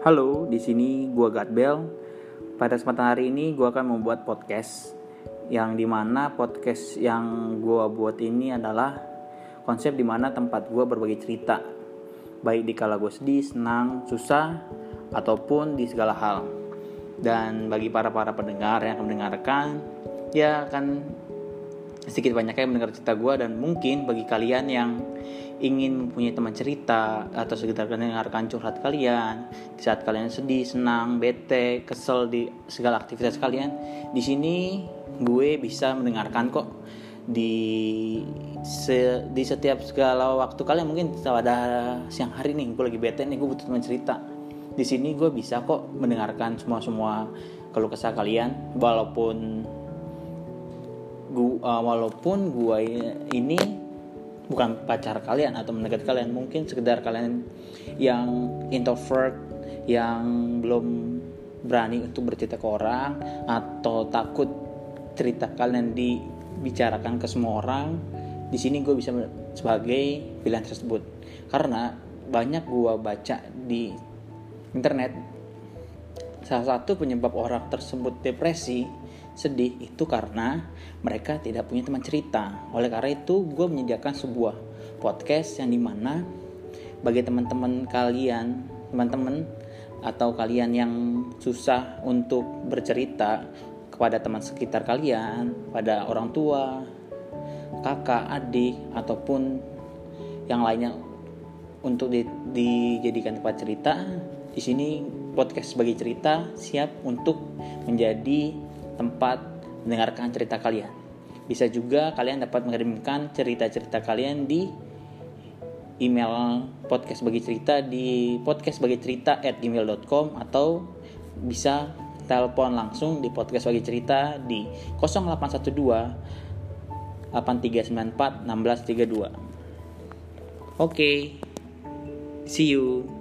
Halo, di sini gua Gatbel. Pada kesempatan hari ini gua akan membuat podcast yang di mana podcast yang gua buat ini adalah konsep di mana tempat gua berbagi cerita baik di kala gue sedih, senang, susah, ataupun di segala hal. Dan bagi para para pendengar yang akan mendengarkan, ya akan sedikit banyaknya mendengar cerita gue dan mungkin bagi kalian yang ingin mempunyai teman cerita atau sekedar mendengarkan curhat kalian di saat kalian sedih, senang, bete, kesel di segala aktivitas kalian, di sini gue bisa mendengarkan kok. Di se, di setiap segala waktu kalian mungkin pada siang hari nih gue lagi bete nih gue butuh teman cerita. Di sini gue bisa kok mendengarkan semua semua kalau kesah kalian walaupun gua, uh, walaupun gue ini bukan pacar kalian atau mendekat kalian mungkin sekedar kalian yang introvert yang belum berani untuk bercerita ke orang atau takut cerita kalian dibicarakan ke semua orang di sini gue bisa sebagai pilihan tersebut. Karena banyak gue baca di internet salah satu penyebab orang tersebut depresi sedih itu karena mereka tidak punya teman cerita. Oleh karena itu, gue menyediakan sebuah podcast yang di mana bagi teman-teman kalian, teman-teman atau kalian yang susah untuk bercerita kepada teman sekitar kalian, pada orang tua, kakak, adik, ataupun yang lainnya untuk di, dijadikan tempat cerita. Di sini podcast sebagai cerita siap untuk menjadi tempat mendengarkan cerita kalian. Bisa juga kalian dapat mengirimkan cerita-cerita kalian di email podcast bagi cerita di podcast bagi cerita at gmail.com atau bisa telepon langsung di podcast bagi cerita di 0812 8394 1632. Oke. Okay. See you.